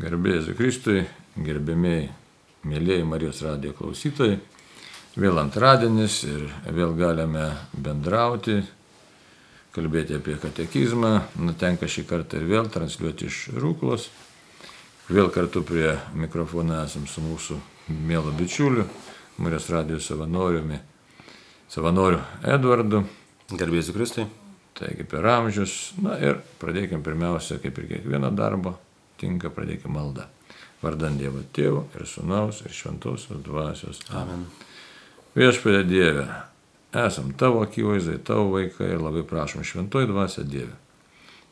Garbėjai Kristui, gerbėmiai, mėlyjei Marijos radijo klausytojai. Vėl antradienis ir vėl galime bendrauti, kalbėti apie katekizmą. Nutenka šį kartą ir vėl transliuoti iš Rūklos. Vėl kartu prie mikrofono esam su mūsų mėlo bičiuliu, Marijos radijo savanoriumi, savanoriu Edvardu. Garbėsiu Kristui. Taigi per amžius. Na ir pradėkime pirmiausia, kaip ir kiekvieną darbą, tinka pradėkime maldą. Vardant Dievo Tėvo ir Sūnaus ir Šventosios Dvasios. Amen. Viešpadė Dieve, esam tavo akivaizdai, tavo vaikai ir labai prašom Šventoji Dvasia Dieve.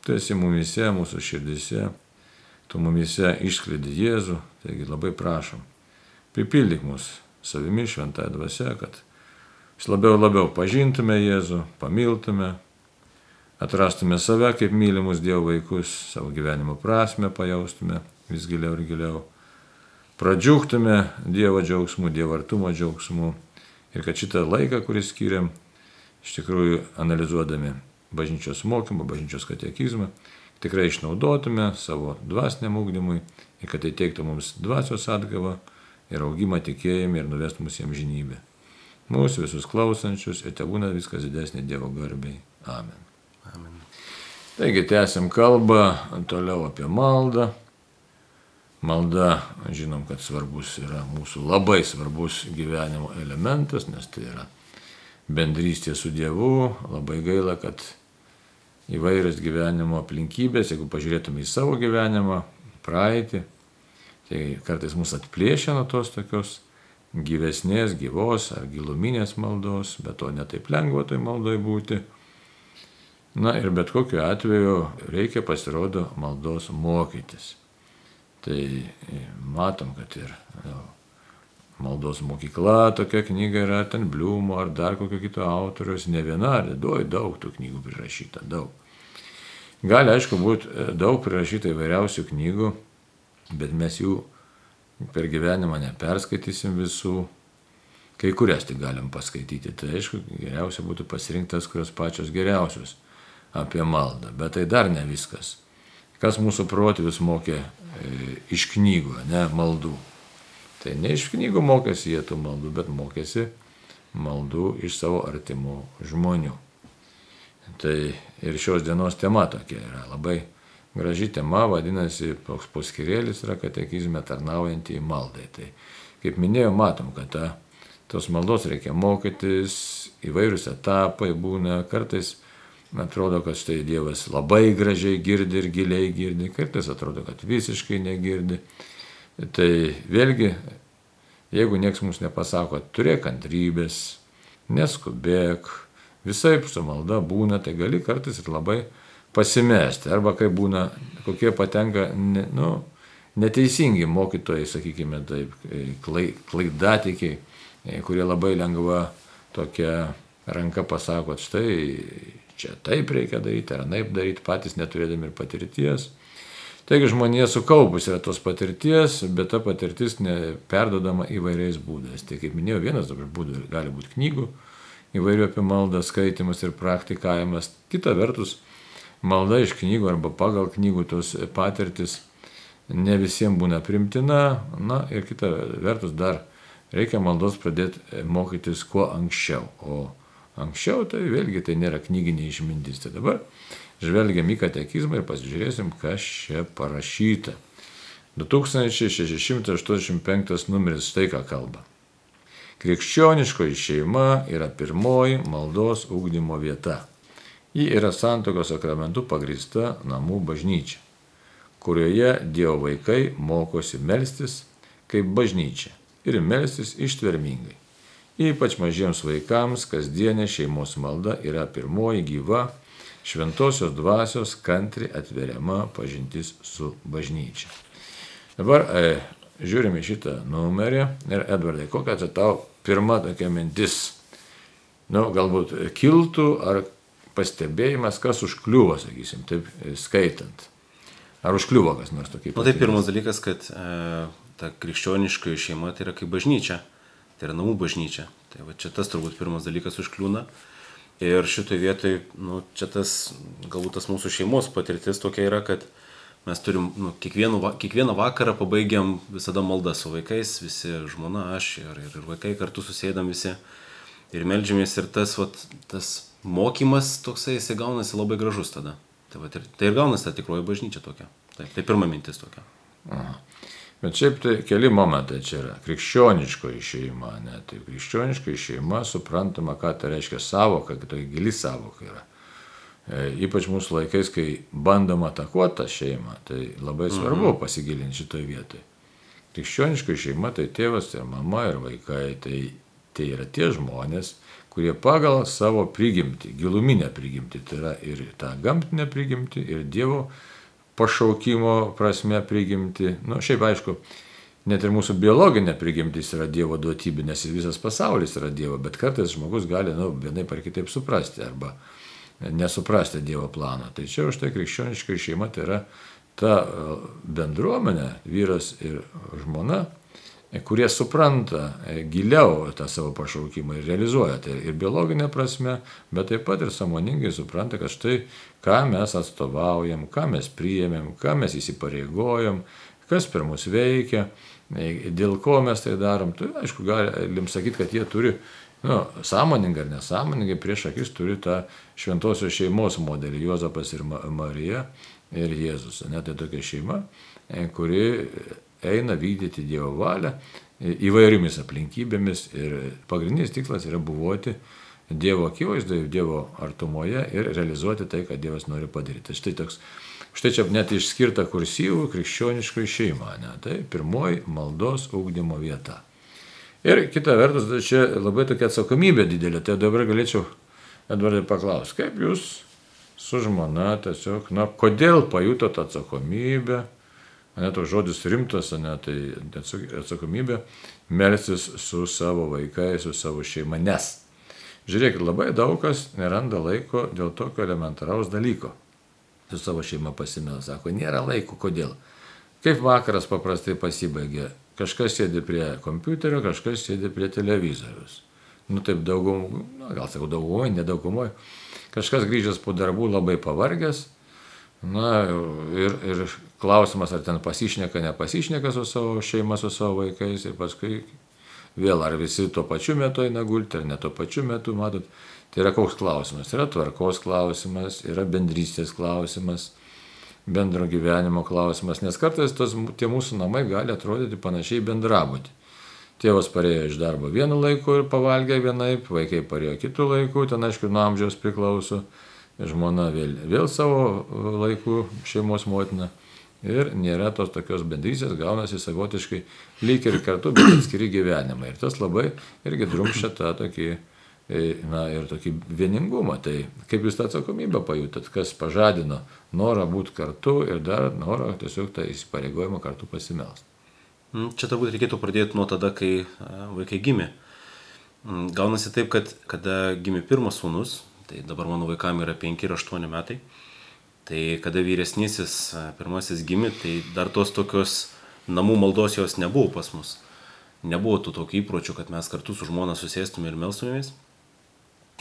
Tu esi mumise, mūsų širdise, tu mumise išskleidi Jėzų, taigi labai prašom. Pripildyk mus savimi šventąją dvasę, kad vis labiau labiau pažintume Jėzų, pamiltume, atrastume save kaip mylimus Dievo vaikus, savo gyvenimo prasme pajaustume vis giliau ir giliau, pradžiūgtume Dievo džiaugsmu, Dievo artumo džiaugsmu ir kad šitą laiką, kurį skiriam, iš tikrųjų analizuodami bažnyčios mokymą, bažnyčios katekizmą, tikrai išnaudotume savo dvasiniam ūkdymui ir kad tai teiktų mums dvasios atgavą ir augimą tikėjimą ir nuvestų mus jiems žinybę. Mūsų visus klausančius ir te būna viskas didesnė Dievo garbiai. Amen. Amen. Taigi tęsim kalbą toliau apie maldą. Malda, žinom, kad svarbus yra mūsų labai svarbus gyvenimo elementas, nes tai yra bendrystė su Dievu. Labai gaila, kad įvairios gyvenimo aplinkybės, jeigu pažiūrėtume į savo gyvenimą, praeitį, tai kartais mus atplėšia nuo tos tokios gyvesnės, gyvos ar giluminės maldos, bet to netaip lengva toj maldoj būti. Na ir bet kokiu atveju reikia pasirodo maldos mokytis. Tai matom, kad ir jau, maldos mokykla, tokia knyga yra ten Bliumo ar dar kokio kito autoriaus, ne viena, ar daug, daug tų knygų prirašyta, daug. Gali, aišku, būti daug prirašyta įvairiausių knygų, bet mes jų per gyvenimą neperskaitysim visų. Kai kurias tik galim paskaityti, tai aišku, geriausia būtų pasirinktas, kurios pačios geriausios apie maldą, bet tai dar ne viskas. Kas mūsų protėvis mokė e, iš knygų, ne maldų. Tai ne iš knygų mokėsi jie tų maldų, bet mokėsi maldų iš savo artimų žmonių. Tai ir šios dienos tema tokia yra labai graži tema, vadinasi, toks poskirėlis yra katekizme tarnaujantį į maldai. Tai kaip minėjau, matom, kad ta, tos maldos reikia mokytis, įvairius etapai būna, kartais atrodo, kad štai Dievas labai gražiai girdi ir giliai girdi, kartais atrodo, kad visiškai negirdi. Tai vėlgi, jeigu nieks mums nepasako, turėk kantrybės, neskubėk, visai su malda būna, tai gali kartais ir labai pasimesti. Arba kai būna, kokie patenka, ne, nu, neteisingi mokytojai, sakykime, taip, klaidatikiai, kurie labai lengva tokia ranka pasako, štai čia taip reikia daryti, ar naip daryti, patys neturėdami ir patirties. Taigi žmonė sukaupus yra tos patirties, bet ta patirtis perdodama įvairiais būdais. Tai kaip minėjau, vienas dabar būdų gali būti knygų, įvairių apie maldą skaitimas ir praktikavimas. Kita vertus, malda iš knygų arba pagal knygų tos patirtis ne visiems būna primtina. Na ir kita vertus dar reikia maldos pradėti mokytis kuo anksčiau. O Anksčiau tai vėlgi tai nėra knyginė išmintis. Tai dabar žvelgiam į katekizmą ir pasižiūrėsim, kas čia parašyta. 2685 numeris štai ką kalba. Krikščioniškoji šeima yra pirmoji maldos ūkdymo vieta. Ji yra santokos sakramentų pagrįsta namų bažnyčia, kurioje Dievo vaikai mokosi melstis kaip bažnyčia ir melstis ištvermingai. Ypač mažiems vaikams kasdienė šeimos malda yra pirmoji gyva šventosios dvasios kantri atveriama pažintis su bažnyčia. Dabar e, žiūrime šitą numerį ir Edvardai, kokia tai tau pirma tokia mintis? Nu, galbūt kiltų ar pastebėjimas, kas užkliuvo, sakysim, taip skaitant. Ar užkliuvo kas nors tokį? Na, tai pirmas dalykas, kad e, ta krikščioniškoji šeima tai yra kaip bažnyčia tai yra namų bažnyčia. Tai va čia tas turbūt pirmas dalykas užkliūna. Ir šitoje vietoje, nu, čia tas, galbūt tas mūsų šeimos patirtis tokia yra, kad mes turim, nu, kiekvieną, kiekvieną vakarą pabaigiam visada maldą su vaikais, visi žmona, aš ir, ir, ir vaikai kartu susėdam visi ir melžiamės ir tas, vat, tas mokymas toksai, jisai gaunasi labai gražus tada. Tai, vat, ir, tai ir gaunasi ta tikroji bažnyčia tokia. Tai, tai pirma mintis tokia. Aha. Bet šiaip tai keli momentai čia yra. Krikščioniškoji šeima, ne? Tai krikščioniškoji šeima suprantama, ką tai reiškia savoka, kad tai gili savoka yra. E, ypač mūsų laikais, kai bandoma atakuoti tą šeimą, tai labai svarbu mhm. pasigilinti šitoje vietoje. Krikščioniškoji šeima tai tėvas, tai mama ir vaikai, tai, tai yra tie žmonės, kurie pagal savo prigimtį, giluminę prigimtį, tai yra ir tą gamtinę prigimtį, ir Dievo pašaukimo prasme prigimti. Na, nu, šiaip aišku, net ir mūsų biologinė prigimtis yra Dievo duotybė, nes visas pasaulis yra Dievo, bet kartais žmogus gali, na, nu, vienai par kitaip suprasti arba nesuprasti Dievo plano. Tai čia už tai krikščioniška šeima tai yra ta e, bendruomenė, vyras ir žmona, kurie supranta e, giliau tą savo pašaukimą ir realizuoja tai ir biologinė prasme, bet taip pat ir samoningai supranta, kad štai ką mes atstovaujam, ką mes priėmėm, ką mes įsipareigojom, kas per mus veikia, e, dėl ko mes tai darom. Tai aišku, galim sakyti, kad jie turi nu, sąmoningai ar nesąmoningai prieš akis turi tą šventosios šeimos modelį - Juozapas ir Marija ir Jėzus. Net tai tokia šeima, e, kuri eina vykdyti Dievo valią įvairiomis aplinkybėmis ir pagrindinis tikslas yra buvoti Dievo akivaizdoje, Dievo artumoje ir realizuoti tai, ką Dievas nori padaryti. Štai, toks, štai čia net išskirta kursyvų krikščioniškų šeima. Ne? Tai pirmoji maldos ūkdymo vieta. Ir kita vertus, čia labai tokia atsakomybė didelė. Tai dabar galėčiau Edvardai paklausti, kaip jūs su žmona tiesiog, na, kodėl pajutot atsakomybę, ne, to žodis rimtas, ne, tai atsakomybė melsis su savo vaikais, su savo šeima, nes. Žiūrėkit, labai daug kas neranda laiko dėl tokio elementaraus dalyko. Su savo šeima pasimėl, sako, nėra laiko, kodėl. Kaip vakaras paprastai pasibaigia, kažkas sėdi prie kompiuterio, kažkas sėdi prie televizorius. Nu taip daugumoj, gal sakau daugumoj, nedaugumoj. Kažkas grįžęs po darbų labai pavargęs, Na ir, ir klausimas, ar ten pasišneka, nepasišneka su savo šeima, su savo vaikais ir paskui vėl, ar visi tuo pačiu metu eina gulti, ar ne tuo pačiu metu, matot, tai yra koks klausimas. Yra tvarkos klausimas, yra bendrystės klausimas, bendro gyvenimo klausimas, nes kartais tos, tie mūsų namai gali atrodyti panašiai bendrabūti. Tėvas parėjo iš darbo vienu laiku ir pavalgė vienaip, vaikai parėjo kitų laikų, ten aišku, nuo amžiaus priklauso žmona vėl, vėl savo laikų šeimos motina. Ir nėra tos tokios bendrystės, gaunasi savotiškai lyg ir kartu, bet atskiri gyvenimai. Ir tas labai irgi drumšia tą tokį, e, na ir tokį vieningumą. Tai kaip jūs tą atsakomybę pajutot, kas pažadino norą būti kartu ir dar norą tiesiog tą įsipareigojimą kartu pasimelsti. Mm, čia turbūt reikėtų pradėti nuo tada, kai vaikai gimė. Mm, gaunasi taip, kad kada gimė pirmas sūnus, Tai dabar mano vaikam yra 5 ir 8 metai. Tai kada vyresnysis pirmasis gimė, tai dar tos tokios namų maldos jos nebuvo pas mus. Nebuvo tų tokių įpročių, kad mes kartu su žmona susėstume ir melstumėmės.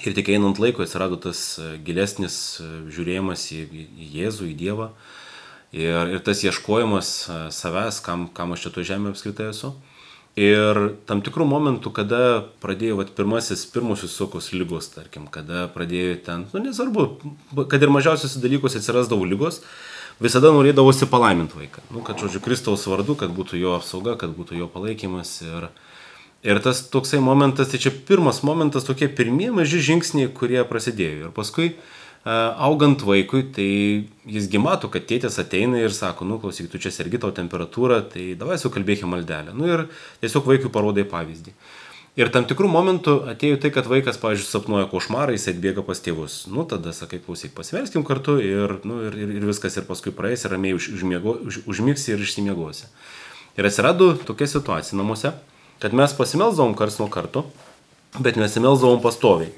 Ir tik einant laiko atsirado tas gilesnis žiūrėjimas į, į Jėzų, į Dievą. Ir, ir tas ieškojimas savęs, kam, kam aš čia to žemė apskritai esu. Ir tam tikrų momentų, kada pradėjo vat, pirmasis, pirmusius sokus lygos, tarkim, kada pradėjo ten, nu nesvarbu, kad ir mažiausiuose dalykuose atsirasdavo lygos, visada norėdavosi palaiminti vaiką. Nu, kad, žodžiu, Kristaus vardu, kad būtų jo apsauga, kad būtų jo palaikymas. Ir, ir tas toksai momentas, tai čia pirmas momentas, tokie pirmieji maži žingsniai, kurie prasidėjo. Ir paskui augant vaikui, tai jisgi mato, kad tėtis ateina ir sako, nu klausyk, tu čia sergi tau temperatūrą, tai davai sukalbėkime maldelę. Nu ir tiesiog vaikui parodai pavyzdį. Ir tam tikrų momentų atėjo tai, kad vaikas, pavyzdžiui, sapnuoja košmarą, jis atbėga pas tėvus. Nu, tada sakai, klausyk, pasverskim kartu ir, nu, ir, ir, ir viskas, ir paskui praeis, ir ramiai už, užmiego, už, užmigsi ir išsimiegosi. Ir atsirado tokia situacija namuose, kad mes pasimelzdavom kars nuo karto, bet nesimelzdavom pastoviai.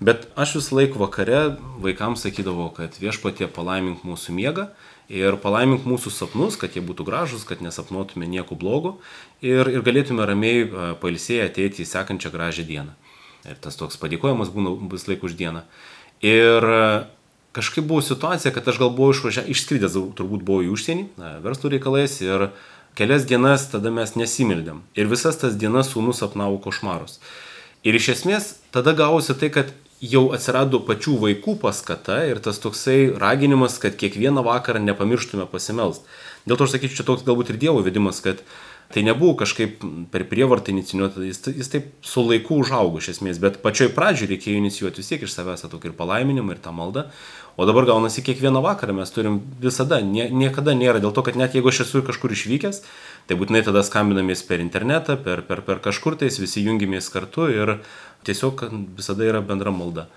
Bet aš vis laik vakare vaikams sakydavau, kad viešpatie palaimink mūsų miegą ir palaimink mūsų sapnus, kad jie būtų gražus, kad nesapnuotume nieko blogo ir, ir galėtume ramiai e, pailsėję ateiti į sekančią gražią dieną. Ir tas toks padėkojimas būna vis laik už dieną. Ir e, kažkaip buvo situacija, kad aš gal buvau išvažiavęs, išskridęs turbūt buvau į užsienį, verslo reikalais ir kelias dienas tada mes nesimildėm. Ir visas tas dienas sūnus apnavo košmarus. Ir iš esmės tada gavosi tai, kad jau atsirado pačių vaikų paskata ir tas toksai raginimas, kad kiekvieną vakarą nepamirštume pasimelst. Dėl to aš sakyčiau, čia toks galbūt ir Dievo vedimas, kad tai nebuvo kažkaip per prievartą inicijuota, jis, jis taip su laiku užaugo iš esmės, bet pačioj pradžioj reikėjo inicijuoti vis tiek iš savęs tą tokį ir palaiminimą, ir tą maldą. O dabar gaunasi kiekvieną vakarą mes turim visada, nie, niekada nėra, dėl to, kad net jeigu aš esu kažkur išvykęs, tai būtinai tada skambinamės per internetą, per, per, per kažkur tais, visi jungiamės kartu ir tiesiog visada yra bendra malda.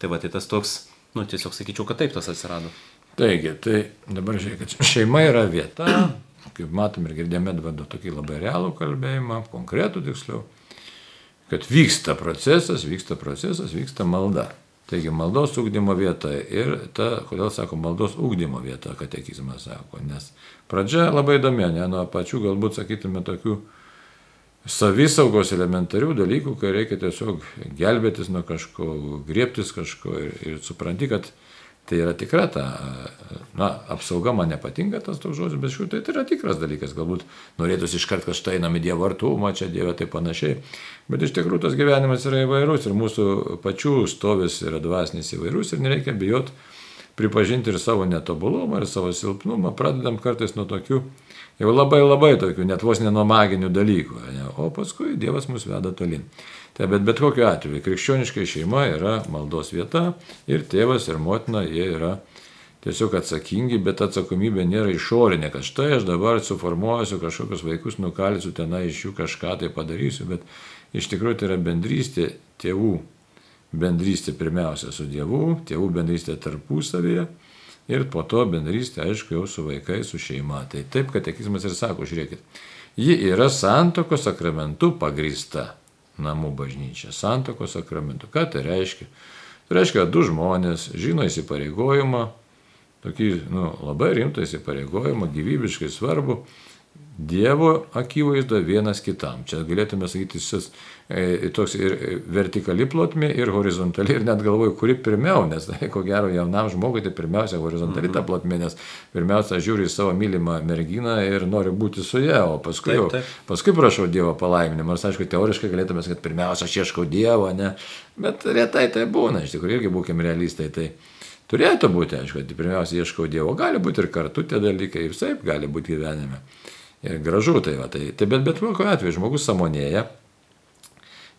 Tai va, tai tas toks, nu tiesiog sakyčiau, kad taip tas atsirado. Taigi, tai dabar žiūrėkit, šeima yra vieta, kaip matom ir girdėjome, vadu tokį labai realų kalbėjimą, konkretų tiksliau, kad vyksta procesas, vyksta procesas, vyksta malda. Taigi maldos ūkdymo vieta ir ta, kodėl sako maldos ūkdymo vieta, katekizmas sako, nes pradžia labai įdomi, ne nuo pačių galbūt sakytume tokių savisaugos elementarių dalykų, kai reikia tiesiog gelbėtis nuo kažko, griebtis kažko ir, ir supranti, kad Tai yra tikra ta, na, apsauga man nepatinka tas toks žodis, bet šių tai, tai yra tikras dalykas. Galbūt norėtųsi iškart, kad štai einame Dievo artumą, čia Dieve tai panašiai. Bet iš tikrųjų tas gyvenimas yra įvairus ir mūsų pačių stovis yra dvasinis įvairus ir nereikia bijoti pripažinti ir savo netobulumą, ir savo silpnumą. Pradedam kartais nuo tokių, jau labai labai tokių, net vos ne nuo maginių dalykų. Ne? O paskui Dievas mus veda tolin. Tai bet bet kokiu atveju krikščioniškai šeima yra maldos vieta ir tėvas ir motina jie yra tiesiog atsakingi, bet atsakomybė nėra išorinė, kad štai aš dabar suformuosiu kažkokius vaikus, nukalsiu tenai iš jų kažką tai padarysiu, bet iš tikrųjų tai yra bendrystė tėvų, bendrystė pirmiausia su Dievu, tėvų bendrystė tarpusavėje ir po to bendrystė, aišku, jau su vaikais, su šeima. Tai taip katekizmas ir sako, žiūrėkit, ji yra santokos sakramentu pagrįsta namų bažnyčia, santokos sakramentu. Ką tai reiškia? Tai reiškia, kad du žmonės žino įsipareigojimą, tokį nu, labai rimtą įsipareigojimą, gyvybiškai svarbu, Dievo akivaizdo vienas kitam. Čia galėtume sakyti, šis e, toks ir vertikali plotmė, ir horizontali, ir net galvoju, kuri pirmiau, nes tai, ko gero jaunam žmogui tai pirmiausia horizontali ta mhm. plotmė, nes pirmiausia žiūri į savo mylimą merginą ir nori būti su ja, o paskui, taip, taip. paskui prašau Dievo palaiminimą. Nors aišku, teoriškai galėtume sakyti, kad pirmiausia aš ieškau Dievo, ne? bet retai tai būna, iš tikrųjų irgi būkime realistai. Tai, Turėtų būti, aišku, pirmiausia ieškau Dievo, gali būti ir kartu tie dalykai, visai gali būti gyvenime. Ir gražu tai va, tai, tai bet bet kokiu atveju žmogus samonėja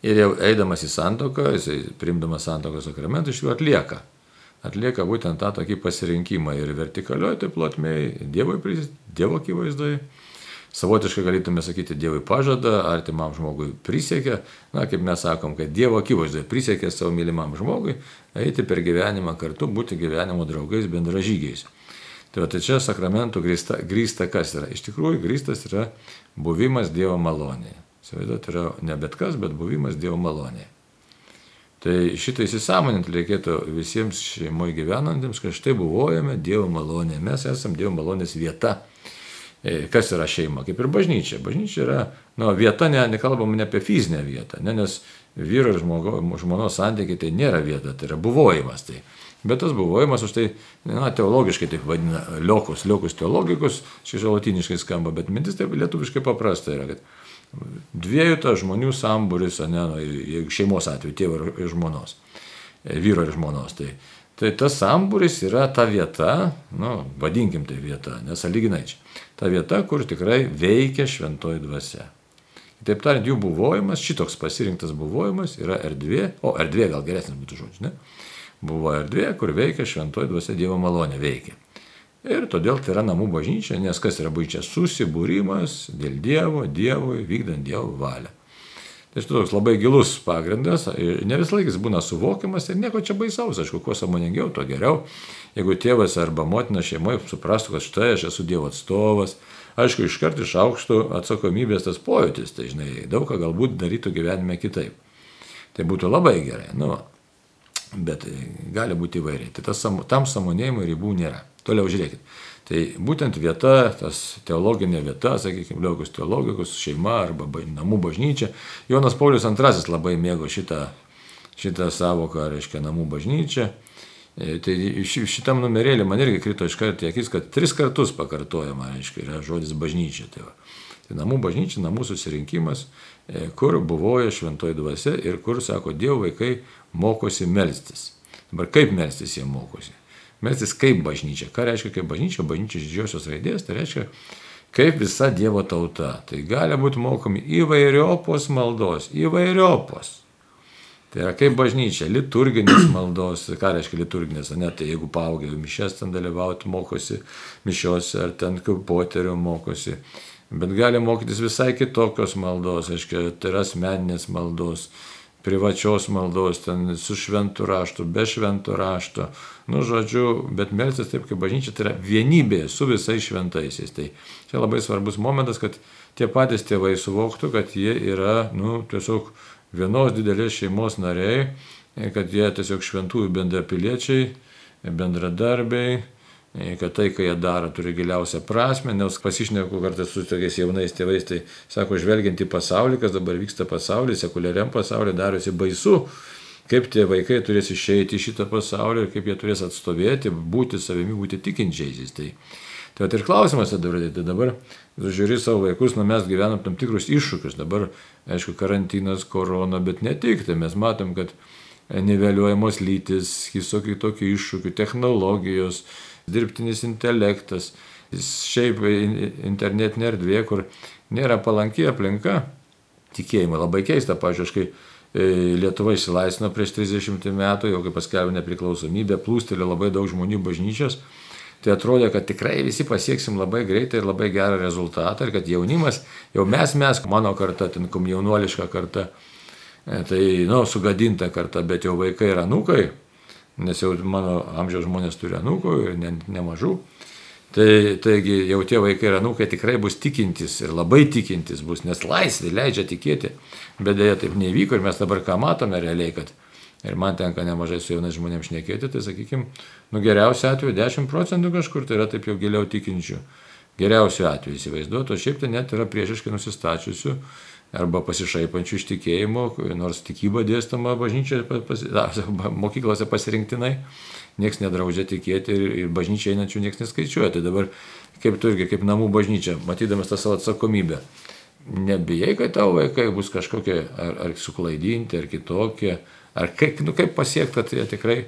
ir jau eidamas į santoką, jisai primdamas santokos sakramentą iš jų atlieka. Atlieka būtent tą tokį pasirinkimą ir vertikalioje, tai plotmėje, Dievo, dievo akivaizdoje. Savotiškai galėtume sakyti, Dievui pažada, artimam žmogui prisiekia, na, kaip mes sakom, kad Dievo akivaizdoje prisiekia savo mylimam žmogui eiti per gyvenimą kartu, būti gyvenimo draugais, bendražygiais. Tai, va, tai čia sakramentų grįsta, grįsta kas yra? Iš tikrųjų, grįstas yra buvimas Dievo malonėje. Įsivaizduot, yra ne bet kas, bet buvimas Dievo malonėje. Tai šitą įsisamoninti reikėtų visiems šeimoje gyvenantiems, kad štai buvojame Dievo malonėje. Mes esame Dievo malonės vieta. E, kas yra šeima? Kaip ir bažnyčia. Bažnyčia yra nu, vieta, ne, nekalbam ne apie fizinę vietą, ne, nes vyro ir žmonos santykiai tai nėra vieta, tai yra buvojimas. Tai Bet tas buvojimas už tai, na, teologiškai taip vadina, liokus, liokus teologikus, šis žalotiniškai skamba, bet mintis taip lietuviškai paprasta yra, kad dviejų ta žmonių samburis, ne, nu, šeimos atveju, tėvo ir žmonos, e, vyro ir žmonos. Tai, tai tas samburis yra ta vieta, nu, vadinkim tai vieta, nesaliginai čia, ta vieta, kur tikrai veikia šventoji dvasia. Taip tariant, jų buvojimas, šitoks pasirinktas buvojimas yra erdvė, o erdvė gal geresnis būtų žodžius, ne? Buvo erdvė, kur veikia šventoji dvasia Dievo malonė veikia. Ir todėl tai yra namų bažnyčia, nes kas yra bažnyčia? Susibūrimas dėl Dievo, Dievui, vykdant Dievo valią. Tai štai toks labai gilus pagrindas, ne vis laikas būna suvokiamas ir nieko čia baisaus, aišku, kuo samoningiau, to geriau. Jeigu tėvas arba motina šeimoje suprastų, kad štai aš esu Dievo atstovas, aišku, iškart iš aukštų atsakomybės tas pojūtis, tai žinai, daug ką galbūt darytų gyvenime kitaip. Tai būtų labai gerai. Nu, bet gali būti įvairiai. Tai tas, tam samonėjimo ribų nėra. Toliau žiūrėkit. Tai būtent vieta, tas teologinė vieta, sakykime, liaukus teologijos, šeima arba namų bažnyčia. Jonas Paulius II labai mėgo šitą, šitą savoką, reiškia namų bažnyčia. E, tai šitam numerėlį man irgi krito iš karto akis, kad tris kartus pakartojama, reiškia, yra žodis bažnyčia. Tai, va. tai namų bažnyčia, namų susirinkimas, e, kur buvoja šventoji dvasia ir kur, sako, Dievo vaikai mokosi melstis. Dabar kaip melstis jie mokosi? Melstis kaip bažnyčia. Ką reiškia kaip bažnyčia? Bažnyčia iš didžiosios raidės, tai reiškia kaip visa Dievo tauta. Tai gali būti mokomi įvairiopos maldos, įvairiopos. Tai yra kaip bažnyčia, liturginės maldos, ką reiškia liturginės, ne, tai jeigu paaugia mišes ten dalyvauti, mokosi mišiose ar ten kaip poterių mokosi, bet gali mokytis visai kitokios maldos, aiškiai, tai yra asmeninės maldos, privačios maldos, ten su šventu raštu, be šventu rašto, nu žodžiu, bet melsis taip kaip bažnyčia, tai yra vienybė su visais šventaisiais. Tai čia labai svarbus momentas, kad tie patys tėvai suvoktų, kad jie yra, nu, tiesiog vienos didelės šeimos nariai, kad jie tiesiog šventųjų bendrapiliečiai, bendradarbiai, kad tai, ką jie daro, turi giliausią prasme, nes pasišneku kartais su tokiais jaunais tėvais, tai sako, žvelgiant į pasaulį, kas dabar vyksta pasaulyje, sekuliariam pasaulyje, darosi baisu, kaip tie vaikai turės išeiti iš šitą pasaulį ir kaip jie turės atstovėti, būti savimi, būti tikinčiaisiais. Tai, tai ir klausimas tada, tai dabar žiūri savo vaikus, nu mes gyvenam tam tikrus iššūkius, dabar aišku, karantinas, korona, bet ne tik, tai mes matom, kad niveliuojamos lytis, visokių tokių iššūkių, technologijos, dirbtinis intelektas, šiaip internetinė erdvė, kur nėra palanki aplinka tikėjimui. Labai keista, pažiūrėjau, kai Lietuva išsilaisvino prieš 30 metų, jau kai paskelbė nepriklausomybę, plūstelė labai daug žmonių bažnyčios tai atrodė, kad tikrai visi pasieksim labai greitai ir labai gerą rezultatą ir kad jaunimas, jau mes, mes, mano karta, ten kom jaunuoliška karta, e, tai, nu, sugadinta karta, bet jau vaikai ir anūkai, nes jau mano amžiaus žmonės turi anūkų ir ne, nemažų. Tai, taigi jau tie vaikai ir anūkai tikrai bus tikintis ir labai tikintis bus, nes laisvė leidžia tikėti, bet dėja taip nevyko ir mes dabar ką matome realiai, kad ir man tenka nemažai su jaunais žmonėms šnekėti, tai sakykime, nu geriausiu atveju 10 procentų kažkur, tai yra taip jau giliau tikinčių. Geriausiu atveju įsivaizduoju, o šiaip tai net yra priešiškai nusistačiusių arba pasišaipančių iš tikėjimo, nors tikyba dėstama bažnyčioje, pas, mokyklose pasirinktinai, niekas nedraudžia tikėti ir, ir bažnyčia einančių niekas neskaičiuoja. Tai dabar kaip tu irgi, kaip namų bažnyčia, matydamas tą savo atsakomybę, nebijai, kad tavo vaikai bus kažkokie ar, ar suklaidinti, ar kitokie, Ar kaip, nu, kaip pasiekti, kad jie tikrai,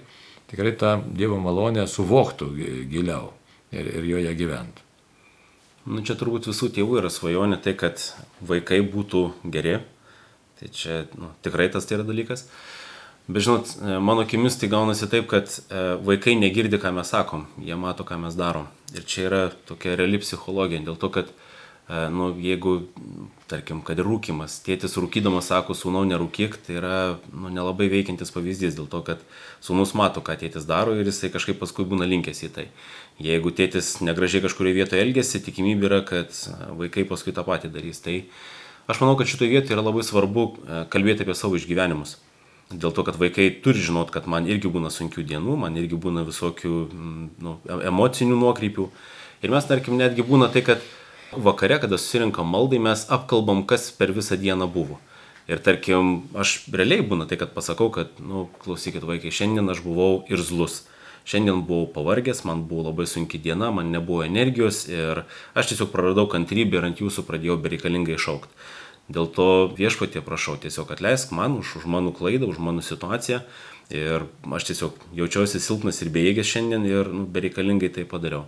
tikrai tą Dievo malonę suvoktų giliau ir, ir joje gyventų. Nu, čia turbūt visų tėvų yra svajonė tai, kad vaikai būtų geri. Tai čia nu, tikrai tas tai yra dalykas. Bet žinot, e, mano akimis tai gaunasi taip, kad e, vaikai negirdi, ką mes sakom, jie mato, ką mes darom. Ir čia yra tokia reali psichologija, dėl to, kad nu, jeigu, tarkim, kad ir rūkimas, tėtis rūkydamas sako, sūnau, nerūkyk, tai yra nu, nelabai veikiantis pavyzdys dėl to, kad sūnus mato, ką tėtis daro ir jisai kažkaip paskui būna linkęs į tai. Jeigu tėtis negražiai kažkurioje vietoje elgesi, tikimybė yra, kad vaikai paskui tą patį darys. Tai aš manau, kad šitoje vietoje yra labai svarbu e, kalbėti apie savo išgyvenimus. Dėl to, kad vaikai turi žinot, kad man irgi būna sunkių dienų, man irgi būna visokių nu, e, emocinių nuokrypių. Ir mes, tarkim, netgi būna tai, kad vakare, kada susirinkam maldai, mes apkalbam, kas per visą dieną buvo. Ir tarkim, aš realiai būna tai, kad pasakau, kad, nu, klausykit vaikai, šiandien aš buvau ir zlus. Šiandien buvau pavargęs, man buvo labai sunki diena, man nebuvo energijos ir aš tiesiog praradau kantrybę ir ant jūsų pradėjau bereikalingai šaukti. Dėl to viešpatie prašau, tiesiog atleisk man už, už mano klaidą, už mano situaciją. Ir aš tiesiog jaučiausi silpnas ir bejėgės šiandien ir nu, bereikalingai tai padariau.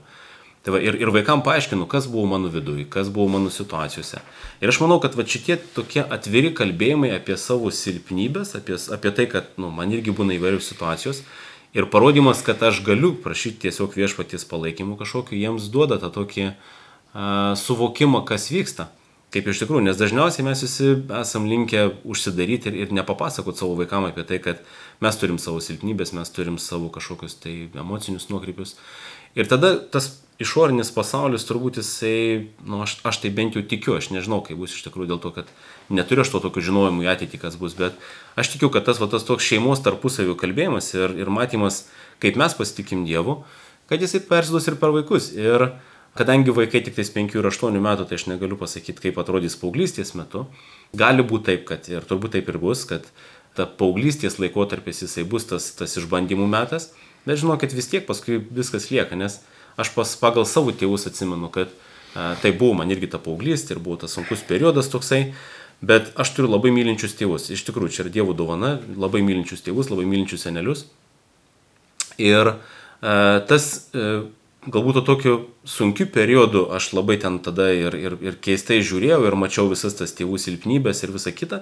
Tai va, ir, ir vaikam paaiškinu, kas buvo mano viduje, kas buvo mano situacijose. Ir aš manau, kad va, šitie tokie atviri kalbėjimai apie savo silpnybės, apie, apie tai, kad nu, man irgi būna įvairios situacijos. Ir parodimas, kad aš galiu prašyti tiesiog viešpaties palaikymų kažkokiu, jiems duoda tą tokį a, suvokimą, kas vyksta. Kaip iš tikrųjų, nes dažniausiai mes visi esam linkę užsidaryti ir, ir nepapasakot savo vaikam apie tai, kad mes turim savo silpnybės, mes turim savo kažkokius tai emocinius nuokrypius. Ir tada tas išorinis pasaulis turbūt jisai, nu, aš, aš tai bent jau tikiu, aš nežinau, kaip bus iš tikrųjų dėl to, kad neturiu aš to tokio žinojimo į ateitį, kas bus, bet aš tikiu, kad tas, va, tas toks šeimos tarpusavio kalbėjimas ir, ir matymas, kaip mes pasitikim Dievu, kad jisai persiduos ir per vaikus. Ir kadangi vaikai tik tais 5 ir 8 metų, tai aš negaliu pasakyti, kaip atrodys paauglystės metu, gali būti taip, kad ir turbūt taip ir bus, kad ta paauglystės laikotarpis jisai bus tas, tas išbandymų metas Bet žinokit, vis tiek paskui viskas lieka, nes aš pas, pagal savo tėvus atsimenu, kad a, tai buvo man irgi ta paauglystė ir buvo tas sunkus periodas toksai, bet aš turiu labai mylinčius tėvus. Iš tikrųjų, čia yra Dievo dovana, labai mylinčius tėvus, labai mylinčius senelius. Ir a, tas a, galbūt to tokiu sunkiu periodu aš labai ten tada ir, ir, ir keistai žiūrėjau ir mačiau visas tas tėvų silpnybės ir visa kita,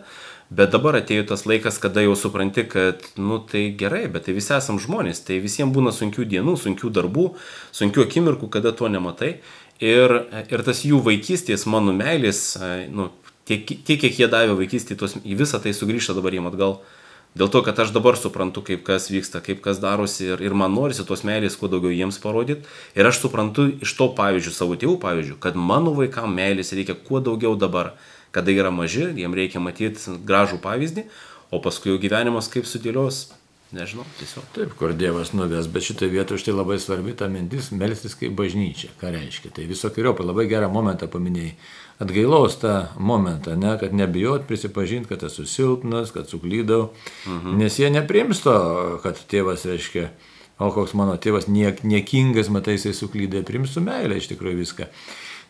bet dabar atėjo tas laikas, kada jau supranti, kad, nu tai gerai, bet tai visi esam žmonės, tai visiems būna sunkių dienų, sunkių darbų, sunkių akimirkų, kada to nematai. Ir, ir tas jų vaikystės, mano meilės, nu, tiek, tiek kiek jie davė vaikystėje, į visą tai sugrįžta dabar jiem atgal. Dėl to, kad aš dabar suprantu, kaip kas vyksta, kaip kas darosi ir, ir man norisi tos meilės kuo daugiau jiems parodyti. Ir aš suprantu iš to pavyzdžių, savo tėvų pavyzdžių, kad mano vaikams meilės reikia kuo daugiau dabar, kada yra maži, jiems reikia matyti gražų pavyzdį, o paskui jau gyvenimas kaip sudėlios, nežinau, tiesiog. Taip, kur Dievas nuves, bet šitoje vietoje štai labai svarbi ta mintis - melstis kaip bažnyčia. Ką reiškia? Tai visokiojopai labai gerą momentą paminėjai atgailaus tą momentą, ne, kad nebijot prisipažinti, kad esu silpnas, kad suklydau, mhm. nes jie neprims to, kad tėvas reiškia, o koks mano tėvas niek, niekingas, matai, jisai suklydė, prims su meilė iš tikrųjų viską.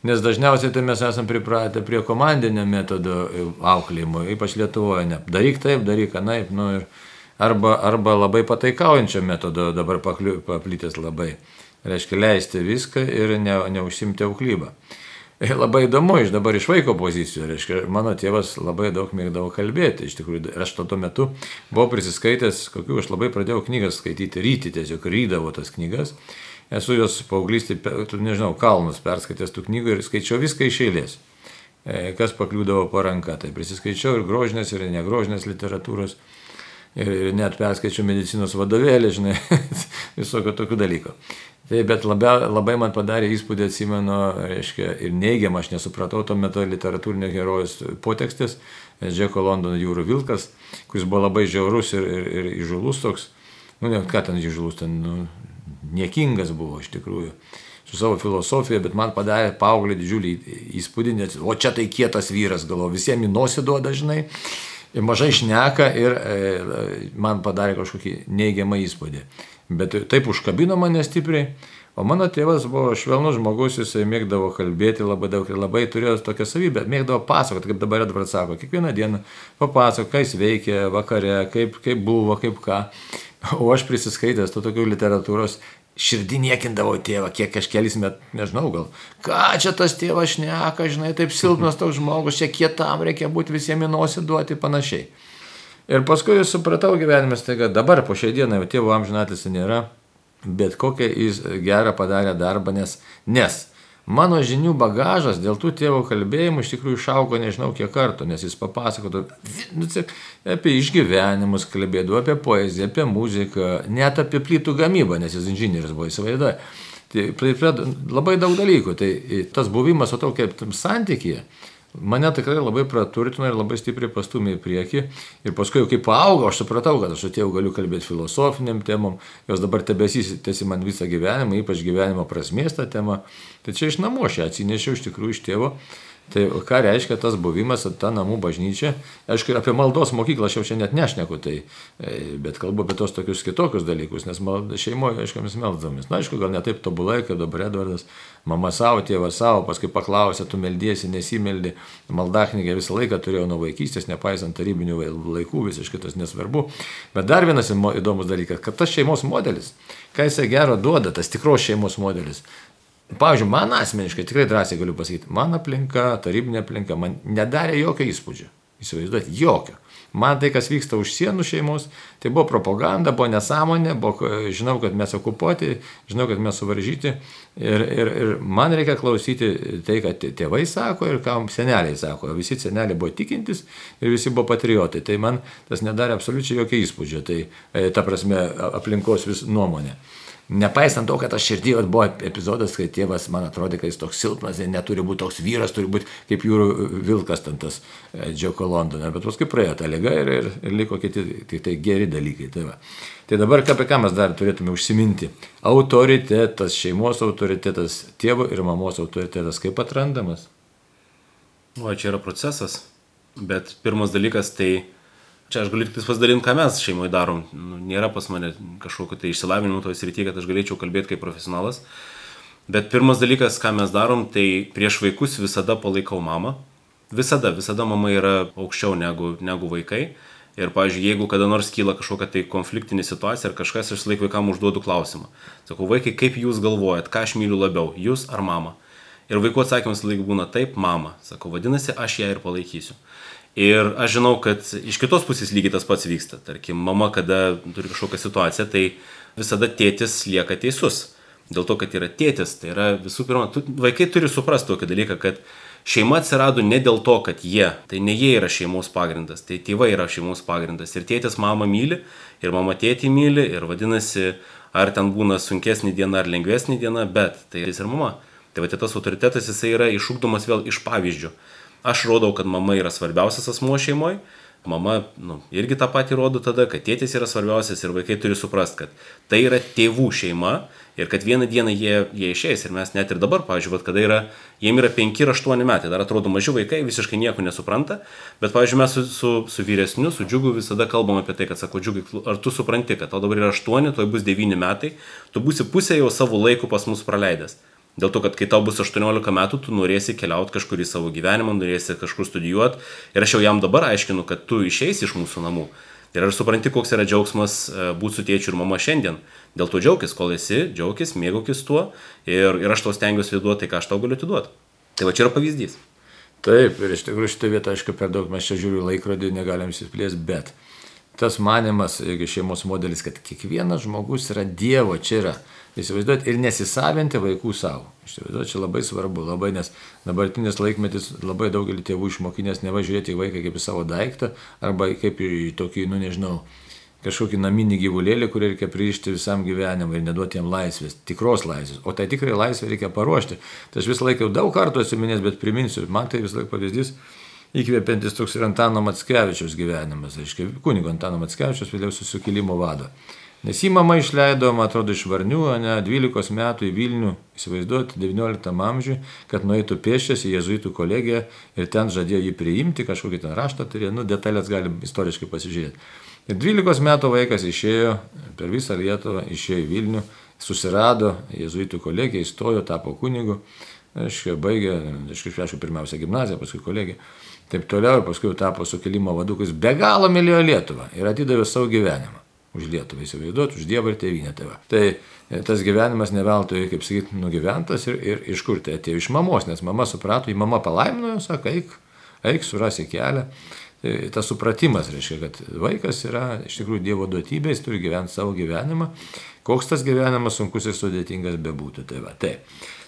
Nes dažniausiai tai mes esame pripratę prie komandinio metodo auklėjimo, ypač Lietuvoje, ne. Daryk taip, daryk anaip, nu ir arba, arba labai pataikaujančio metodo dabar paplitęs labai. Reiškia leisti viską ir ne, neužsimti auklybą. Labai įdomu iš dabar iš vaiko pozicijų, reiškia, mano tėvas labai daug mėgdavo kalbėti, iš tikrųjų, aš tuo metu buvau prisiskaitęs, kokiu aš labai pradėjau knygas skaityti, ryti tiesiog rydavo tas knygas, esu jos paauglystį, nežinau, kalnus perskaitęs tų knygų ir skaičiau viską iš eilės, e, kas pakliūdavo po ranka, tai prisiskaičiau ir grožinės, ir negrožinės literatūros, ir net perskaičiau medicinos vadovėlį, žinai, visokio tokių dalykų. Tai bet labai, labai man padarė įspūdį, atsimenu, reiškia, ir neigiamą, aš nesupratau tuo metu literatūrinio herojus potekstis, Džeko Londono jūrų vilkas, kuris buvo labai žiaurus ir, ir, ir įžulus toks, nu, ne, ką ten įžulus, ten, nu, niekingas buvo iš tikrųjų, su savo filosofija, bet man padarė paauglį didžiulį įspūdį, nes, o čia tai kietas vyras, galvo, visiems į nosį duoda, ir mažai šneka ir e, man padarė kažkokį neigiamą įspūdį bet taip užkabino mane stipriai. O mano tėvas buvo švelnus žmogus, jisai mėgdavo kalbėti labai daug ir labai turėjo tokią savybę, mėgdavo pasakoti, kaip dabar Edvardas sako, kiekvieną dieną papasako, ką jis veikė vakare, kaip, kaip buvo, kaip ką. O aš prisiskaitęs to tokių literatūros širdį niekindavo tėvą, kiek aš kelis met, nežinau, gal, ką čia tas tėvas šneka, žinai, taip silpnas toks žmogus, čia kietam reikia būti visiems į nosį duoti panašiai. Ir paskui supratau gyvenime, tai kad dabar po šiai dienai jau tėvo amžinatis nėra, bet kokią jis gerą padarė darbą, nes, nes mano žinių bagažas dėl tų tėvo kalbėjimų iš tikrųjų išaugo nežinau kiek kartų, nes jis papasakotų nu, apie išgyvenimus, kalbėdavo apie poeziją, apie muziką, net apie plytų gamybą, nes jis inžinierius buvo įsivaizduoja. Tai labai daug dalykų. Tai tas buvimas, o tokia santykėje, mane tikrai labai praturtino ir labai stipriai pastumė į priekį. Ir paskui, jau kai paaugau, aš supratau, kad aš atėjau galiu kalbėti filosofiniam temom, jos dabar tebesisitėsi man visą gyvenimą, ypač gyvenimo prasmės tą temą. Tai čia iš namų aš ją atsinešiau iš tikrųjų iš tėvo. Tai ką reiškia tas buvimas, ta namų bažnyčia? Aišku, ir apie maldos mokyklą aš jau čia net nešneku, tai, e, bet kalbu apie tos tokius kitokius dalykus, nes šeimoje, aišku, mes meldzamės. Na, aišku, gal ne taip tobulai, kaip dabar Edvardas, mama savo, tėvas savo, paskui paklausė, tu meldiesi, nesimeldi. Maldaknygė visą laiką turėjau nuo vaikystės, nepaisant tarybinių laikų, visiškai tas nesvarbu. Bet dar vienas įdomus dalykas, kad tas šeimos modelis, ką jisai gero duoda, tas tikros šeimos modelis, Pavyzdžiui, man asmeniškai tikrai drąsiai galiu pasakyti, man aplinka, tarybinė aplinka, man nedarė jokio įspūdžio. Įsivaizduoti, jokio. Man tai, kas vyksta už sienų šeimos, tai buvo propaganda, buvo nesąmonė, buvo, žinau, kad mes okupuoti, žinau, kad mes suvaržyti. Ir, ir, ir man reikia klausyti tai, kad tėvai sako ir ką seneliai sako. Visi seneliai buvo tikintis ir visi buvo patriotai. Tai man tas nedarė absoliučiai jokio įspūdžio. Tai e, ta prasme aplinkos vis nuomonė. Nepaisant to, kad aš širdį buvo epizodas, kai tėvas man atrodė, kad jis toks silpnas, neturi būti toks vyras, turi būti kaip jūrų vilkas ten tas e, Džioko Londone, bet paskui praėjo ta lyga ir, ir, ir liko kiti tai, tai geri dalykai. Tai, va. tai dabar apie ką mes dar turėtume užsiminti? Autoritetas, šeimos autoritetas, tėvo ir mamos autoritetas, kaip atrandamas? O čia yra procesas, bet pirmas dalykas tai čia aš galiu tik pasidalinti, ką mes šeimoje darom. Nu, nėra pas mane kažkokio tai išsilavinimo toje srityje, kad aš galėčiau kalbėti kaip profesionalas. Bet pirmas dalykas, ką mes darom, tai prieš vaikus visada palaikau mamą. Visada, visada mama yra aukščiau negu, negu vaikai. Ir, pavyzdžiui, jeigu kada nors kyla kažkokia tai konfliktinė situacija ar kažkas, aš laik vaikam užduodu klausimą. Sakau, vaikai, kaip jūs galvojat, ką aš myliu labiau, jūs ar mama? Ir vaikų atsakymas laik būna taip, mama. Sakau, vadinasi, aš ją ir palaikysiu. Ir aš žinau, kad iš kitos pusės lygiai tas pats vyksta. Tarkim, mama, kada turi kažkokią situaciją, tai visada tėtis lieka teisus. Dėl to, kad yra tėtis, tai yra visų pirma, tu, vaikai turi suprasti tokį dalyką, kad Šeima atsirado ne dėl to, kad jie, tai ne jie yra šeimos pagrindas, tai tėvai yra šeimos pagrindas. Ir tėtis mamą myli, ir mama tėtį myli, ir vadinasi, ar ten būna sunkesnė diena ar lengvesnė diena, bet tai jis ir mama. Tai va tas autoritetas jisai yra išugdomas vėl iš pavyzdžių. Aš rodau, kad mama yra svarbiausias asmuo šeimoje, mama nu, irgi tą patį rodo tada, kad tėtis yra svarbiausias ir vaikai turi suprasti, kad tai yra tėvų šeima ir kad vieną dieną jie, jie išeis ir mes net ir dabar, pavyzdžiui, kada yra, jiem yra 5 ir 8 metai, dar atrodo maži vaikai, visiškai nieko nesupranta, bet, pavyzdžiui, mes su, su, su vyresniu, su džiugu visada kalbam apie tai, kad sako, džiugai, ar tu supranti, kad tau dabar yra 8, toj bus 9 metai, tu būsi pusę jau savo laiko pas mus praleidęs. Dėl to, kad kai tau bus 18 metų, tu norėsi keliauti kažkur į savo gyvenimą, norėsi kažkur studijuoti. Ir aš jau jam dabar aiškinu, kad tu išeisi iš mūsų namų. Ir ar supranti, koks yra džiaugsmas e, būti su tėčiu ir mama šiandien. Dėl to džiaugis, kol esi, džiaugis, mėgaukis tuo ir, ir aš tau stengiuosi duoti tai, ką aš tau galiu atiduoti. Tai va čia yra pavyzdys. Taip, ir iš tikrųjų šitą vietą, aišku, per daug mes čia žiūriu laikrodį, negalim įsiplėsti, bet tas manimas, šeimos modelis, kad kiekvienas žmogus yra Dievo, čia yra Įsivaizduot ir nesisavinti vaikų savo. Įsivaizduot, čia labai svarbu, labai, nes dabartinis laikmetis labai daugelį tėvų išmokinės nevažiuoti į vaiką kaip į savo daiktą arba kaip į tokį, nu nežinau, kažkokį naminį gyvulėlį, kurį reikia pririšti visam gyvenimui ir neduoti jam laisvės, tikros laisvės. O tai tikrai laisvę reikia paruošti. Tai aš visą laiką daug kartų esu minėjęs, bet priminsiu, man tai visą laiką pavyzdys įkvėpintis toks ir Antano Matskevičiaus gyvenimas, aiškiai, kunigo Antano Matskevičiaus vėliau susukilimo vado. Nes jį mama išleido, man atrodo, iš Varnių, ne, 12 metų į Vilnių, įsivaizduoti, 19 amžiui, kad nueitų pėšęs į jezuitų kolegiją ir ten žadėjo jį priimti, kažkokį ten raštą turėjo, nu, detalės galim istoriškai pasižiūrėti. Ir 12 metų vaikas išėjo per visą Lietuvą, išėjo į Vilnių, susirado jezuitų kolegiją, įstojo, tapo kunigu, aiškiai, baigė, aiškiai, pirmiausia gimnaziją, paskui kolegiją. Taip toliau ir paskui tapo sukilimo vadukas, be galo mylėjo Lietuvą ir atidavė savo gyvenimą už Lietuvą įsivaizduoti, už Dievą ir tėvynę tėvą. Tai e, tas gyvenimas neveltui, kaip sakyti, nugyventas ir, ir iš kur tai atėjo iš mamos, nes mama suprato, į mamą palaimino, sako, eik, eik, surasi kelią. Tai tas supratimas reiškia, kad vaikas yra iš tikrųjų Dievo duotybė, jis turi gyventi savo gyvenimą, koks tas gyvenimas sunkus ir sudėtingas bebūtų. Tai va, tai.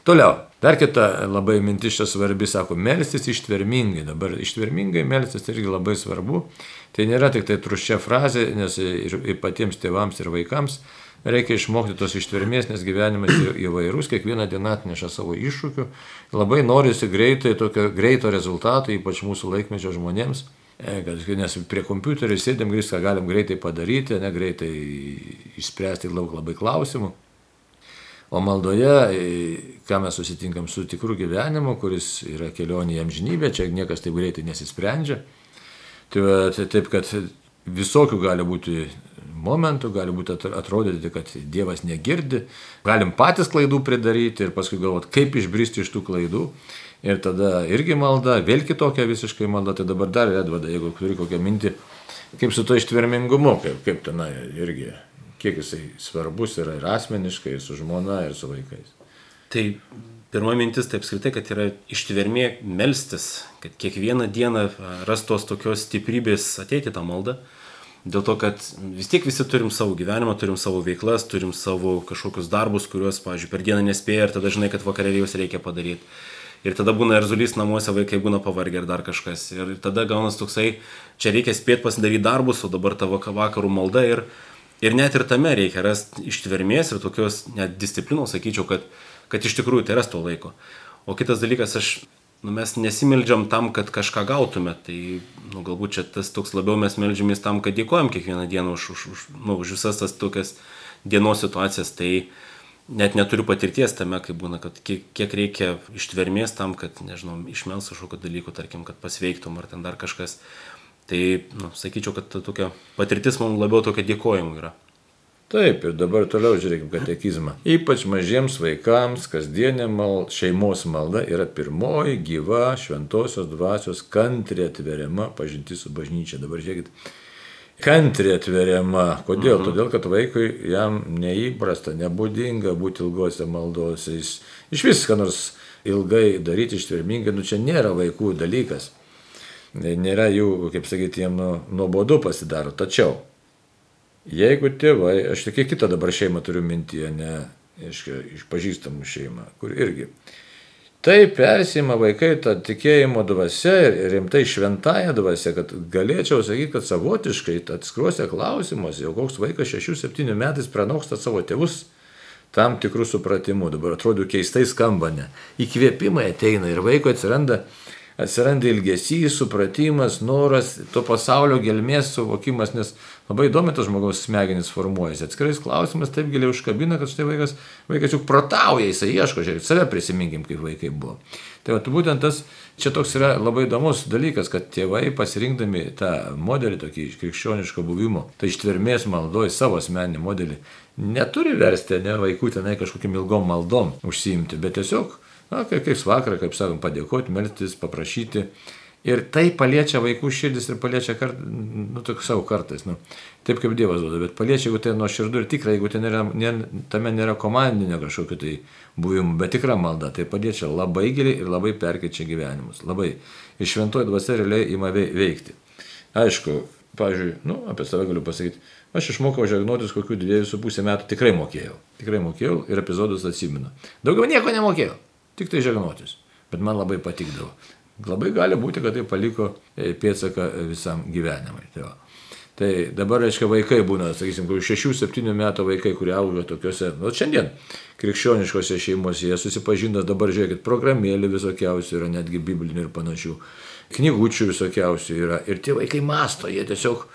Toliau, dar kita labai mintis čia svarbi, sako, melstis ištvermingai. Dabar ištvermingai melstis irgi labai svarbu. Tai nėra tik tai truščia frazė, nes ir, ir patiems tėvams ir vaikams reikia išmokti tos ištvermės, nes gyvenimas įvairus, kiekvieną dieną atneša savo iššūkių. Labai norisi greitai, tokio greito rezultato, ypač mūsų laikmečio žmonėms. E, nes prie kompiuterio sėdėm, viską galim greitai padaryti, ne greitai išspręsti daug labai klausimų. O maldoje, ką mes susitinkam su tikru gyvenimu, kuris yra kelionė į amžinybę, čia niekas taip greitai nesisprendžia. Tai, tai taip, kad visokių gali būti momentų, gali būti atrodyti, kad Dievas negirdi, galim patys klaidų pridaryti ir paskui galvoti, kaip išbristi iš tų klaidų. Ir tada irgi malda, vėl kitokia visiškai malda, tai dabar dar Edvada, jeigu turi kokią mintį, kaip su to ištvermingumu, kaip, kaip tenai irgi kiek jisai svarbus yra ir asmeniškai, ir su žmona, ir su vaikais. Tai pirma mintis taip skritai, kad yra ištvermė melstis, kad kiekvieną dieną rastos tokios stiprybės ateiti tą maldą. Dėl to, kad vis tiek visi turim savo gyvenimą, turim savo veiklas, turim savo kažkokius darbus, kuriuos, pavyzdžiui, per dieną nespėja ir tada žinai, kad vakarėlį jūs reikia padaryti. Ir tada būna erzulys namuose, vaikai būna pavargę ir dar kažkas. Ir tada gaunas toksai, čia reikia spėti pasidaryti darbus, o dabar tavo vakarų malda ir Ir net ir tame reikia rasti ištvermės ir tokios net disciplinos, sakyčiau, kad, kad iš tikrųjų tai ras to laiko. O kitas dalykas, aš, nu, mes nesimeldžiam tam, kad kažką gautume. Tai nu, galbūt čia tas toks labiau mes meldžiamės tam, kad dėkojam kiekvieną dieną už, už, už, nu, už visas tas tokias dienos situacijas. Tai net neturiu patirties tame, kai būna, kad kiek, kiek reikia ištvermės tam, kad, nežinau, išmels kažkokio dalyko, tarkim, kad pasveiktum ar ten dar kažkas. Tai, nu, sakyčiau, kad ta tokia patirtis man labiau tokia dėkojimų yra. Taip, ir dabar toliau žiūrėkime katekizmą. Ypač mažiems vaikams kasdienė mal, šeimos malda yra pirmoji gyva šventosios dvasios kantriai atveriama pažinti su bažnyčia. Dabar žiūrėkit, kantriai atveriama. Kodėl? Mhm. Todėl, kad vaikui jam neįprasta, nebūdinga būti ilgose maldose. Jis iš viską nors ilgai daryti ištvermingai, nu čia nėra vaikų dalykas. Nėra jų, kaip sakyti, jiem nu, nuobodu pasidaro. Tačiau Jeigu tėvai, aš tik kitą dabar šeimą turiu mintyje, ne iš, iš pažįstamų šeimą, kur irgi. Tai persima vaikai tą tikėjimo dvasia ir rimtai šventąją dvasia, kad galėčiau sakyti, kad savotiškai atskruose klausimuose, jau koks vaikas 6-7 metais pranoksta savo tėvus tam tikrų supratimų, dabar atrodo keistai skamba, ne. Įkvėpimai ateina ir vaiko atsiranda atsiranda ilgesys, supratimas, noras, to pasaulio gelmės suvokimas, nes labai įdomi tas žmogaus smegenys formuojasi. Atskirais klausimas taip giliai užkabina, kad štai vaikas, vaikas juk protauja, jisai ieško, žiūrėk, save prisiminkim, kaip vaikai buvo. Tai va, būtent tas, čia toks yra labai įdomus dalykas, kad tėvai pasirinkdami tą modelį, tokį krikščioniško buvimo, tai ištvermės maldoj savo asmeninį modelį, neturi versti, ne vaikų tenai kažkokiam ilgom maldom užsiimti, bet tiesiog Na, kaip, kaip vakarą, kaip sakom, padėkoti, melstis, paprašyti. Ir tai paliečia vaikų širdis ir paliečia kart, nu, savo kartais, nu, taip kaip Dievas duoda, bet paliečia, jeigu tai nuo širdų ir tikrai, jeigu tai nėra, nėra, tame nėra komandinio kažkokio tai buvimo, bet tikra malda, tai paliečia labai giliai ir labai perkeičia gyvenimus. Labai. Ir šventoji dvasia realiai ima veikti. Aišku, pavyzdžiui, nu, apie save galiu pasakyti, aš išmokau žegnotis kokių dviejų su pusę metų, tikrai mokėjau. Tikrai mokėjau ir epizodus atsimenu. Daugiau nieko nemokėjau tik tai žegnotis. Bet man labai patikdavo. Labai gali būti, kad tai paliko e, pėtsaką visam gyvenimui. Tai, va. tai dabar, reiškia, vaikai būna, sakysim, 6-7 metų vaikai, kurie auga tokiuose, nu, šiandien krikščioniškose šeimose, jie susipažinęs dabar, žiūrėkit, programėlį visokiausių yra, netgi biblinių ir panašių, knygučių visokiausių yra. Ir tie vaikai masto, jie tiesiog,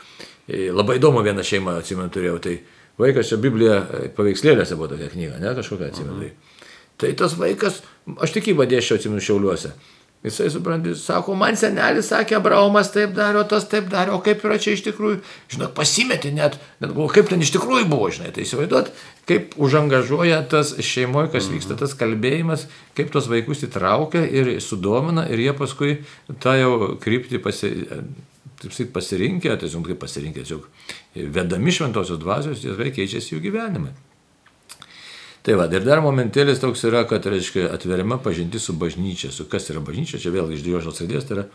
e, labai įdomu vieną šeimą, atsimenu, turėjau, tai vaikas čia Biblija e, paveikslėlėse buvo tokia knyga, ne kažkokia atsimenu. Mhm. Tai tas vaikas, aš tikybą dėščiau atsimenu šiauliuose. Jisai, supranti, sako, man senelis sakė, Abraomas taip darė, o tas taip darė, o kaip yra čia iš tikrųjų, žinot, pasimetė net, net galvo, kaip ten iš tikrųjų buvo, žinai, tai įsivaizduot, kaip užangažuoja tas šeimoje, kas vyksta, tas kalbėjimas, kaip tos vaikus įtraukia ir sudomina ir jie paskui tą jau kryptį pasi, taip sakyti, pasirinkę, tiesiog kaip pasirinkę, tiesiog vedami šventosios dvasios, jie keičiasi jų gyvenimai. Tai va, ir dar momentėlis toks yra, kad, reiškia, atveriama pažinti su bažnyčia. Su kas yra bažnyčia, čia vėl iš dievožos raidės, tai yra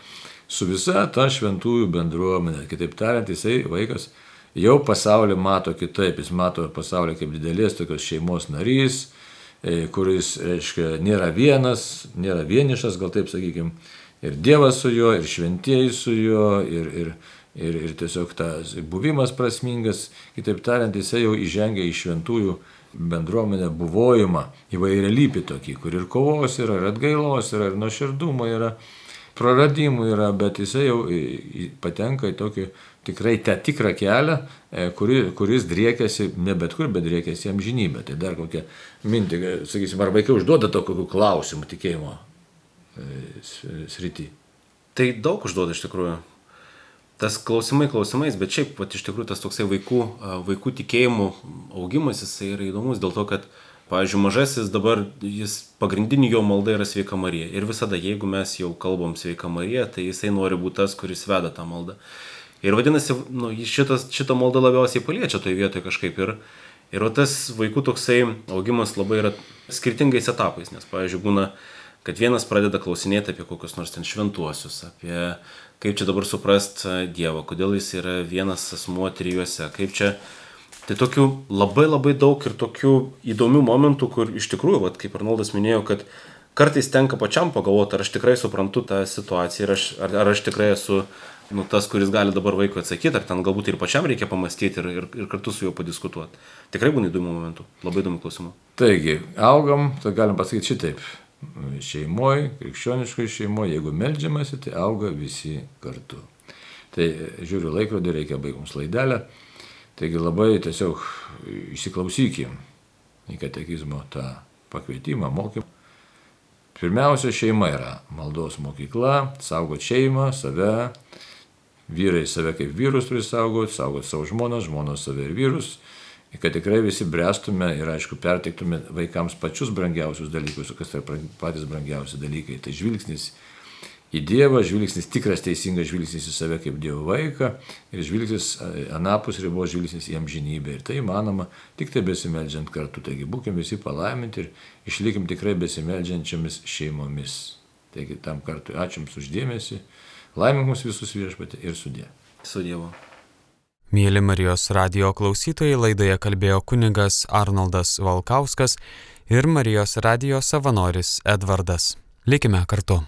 su visa ta šventųjų bendruomenė. Kitaip tariant, jisai vaikas jau pasaulį mato kitaip, jis mato pasaulį kaip didelės tokios šeimos narys, e, kuris, reiškia, nėra vienas, nėra vienišas, gal taip sakykime, ir Dievas su juo, ir šventieji su juo, ir, ir, ir, ir tiesiog tas buvimas prasmingas, kitaip tariant, jisai jau įžengia į šventųjų bendruomenę buvojimą įvairialypį tokį, kur ir kovos yra, ir atgailos yra, ir nuoširdumo yra, praradimų yra, bet jisai jau patenka į tokį tikrai tą tikrą kelią, e, kuri, kuris driekiasi ne bet kur, bet driekiasi jam žinybę. Tai dar kokią mintį, sakysim, ar vaikai užduoda tokių klausimų tikėjimo e, srity. Tai daug užduoda iš tikrųjų tas klausimai klausimais, bet šiaip, pat iš tikrųjų, tas toksai vaikų, vaikų tikėjimų augimas, jisai yra įdomus dėl to, kad, pavyzdžiui, mažasis dabar, jis pagrindinė jo malda yra sveika Marija. Ir visada, jeigu mes jau kalbam sveika Marija, tai jisai nori būti tas, kuris veda tą maldą. Ir vadinasi, nu, šitas, šitą maldą labiausiai paliečia toje vietoje kažkaip. Ir, ir tas vaikų toksai augimas labai yra skirtingais etapais, nes, pavyzdžiui, būna, kad vienas pradeda klausinėti apie kokius nors ten šventuosius, apie kaip čia dabar suprast Dievą, kodėl jis yra vienas asmuo trijuose, kaip čia. Tai tokių labai labai daug ir tokių įdomių momentų, kur iš tikrųjų, vat, kaip Arnoldas minėjo, kad kartais tenka pačiam pagalvoti, ar aš tikrai suprantu tą situaciją, ar aš, ar, ar aš tikrai esu nu, tas, kuris gali dabar vaikui atsakyti, ar ten galbūt ir pačiam reikia pamastyti ir, ir, ir kartu su juo padiskutuoti. Tikrai būna įdomių momentų, labai įdomių klausimų. Taigi, augam, tai galim pasakyti šitaip šeimoje, krikščioniškoje šeimoje, jeigu melžiamasi, tai auga visi kartu. Tai žiūriu laikrodį, reikia baigums laidelę. Taigi labai tiesiog įsiklausykim į katekizmo tą pakvietimą, mokymą. Pirmiausia, šeima yra maldos mokykla, saugot šeimą, save, vyrai save kaip vyrus turi saugoti, saugoti savo žmoną, žmonos save ir vyrus, kad tikrai visi brestume ir aišku perteiktume vaikams pačius brangiausius dalykus, kas yra patys brangiausi dalykai. Tai žvilgsnis į Dievą, žvilgsnis tikras teisingas žvilgsnis į save kaip Dievo vaiką ir žvilgsnis anapus ribos žvilgsnis į amžinybę. Ir tai įmanoma tik tai besimeldžiant kartu. Taigi būkime visi palaiminti ir išlikim tikrai besimeldžiančiamis šeimomis. Taigi tam kartui ačiū Jums uždėmesi. Laimink mus visus viešpatį ir sudė. Su Dievu. Mėly Marijos radio klausytojai, laidoje kalbėjo kunigas Arnoldas Valkauskas ir Marijos radio savanoris Edvardas. Likime kartu.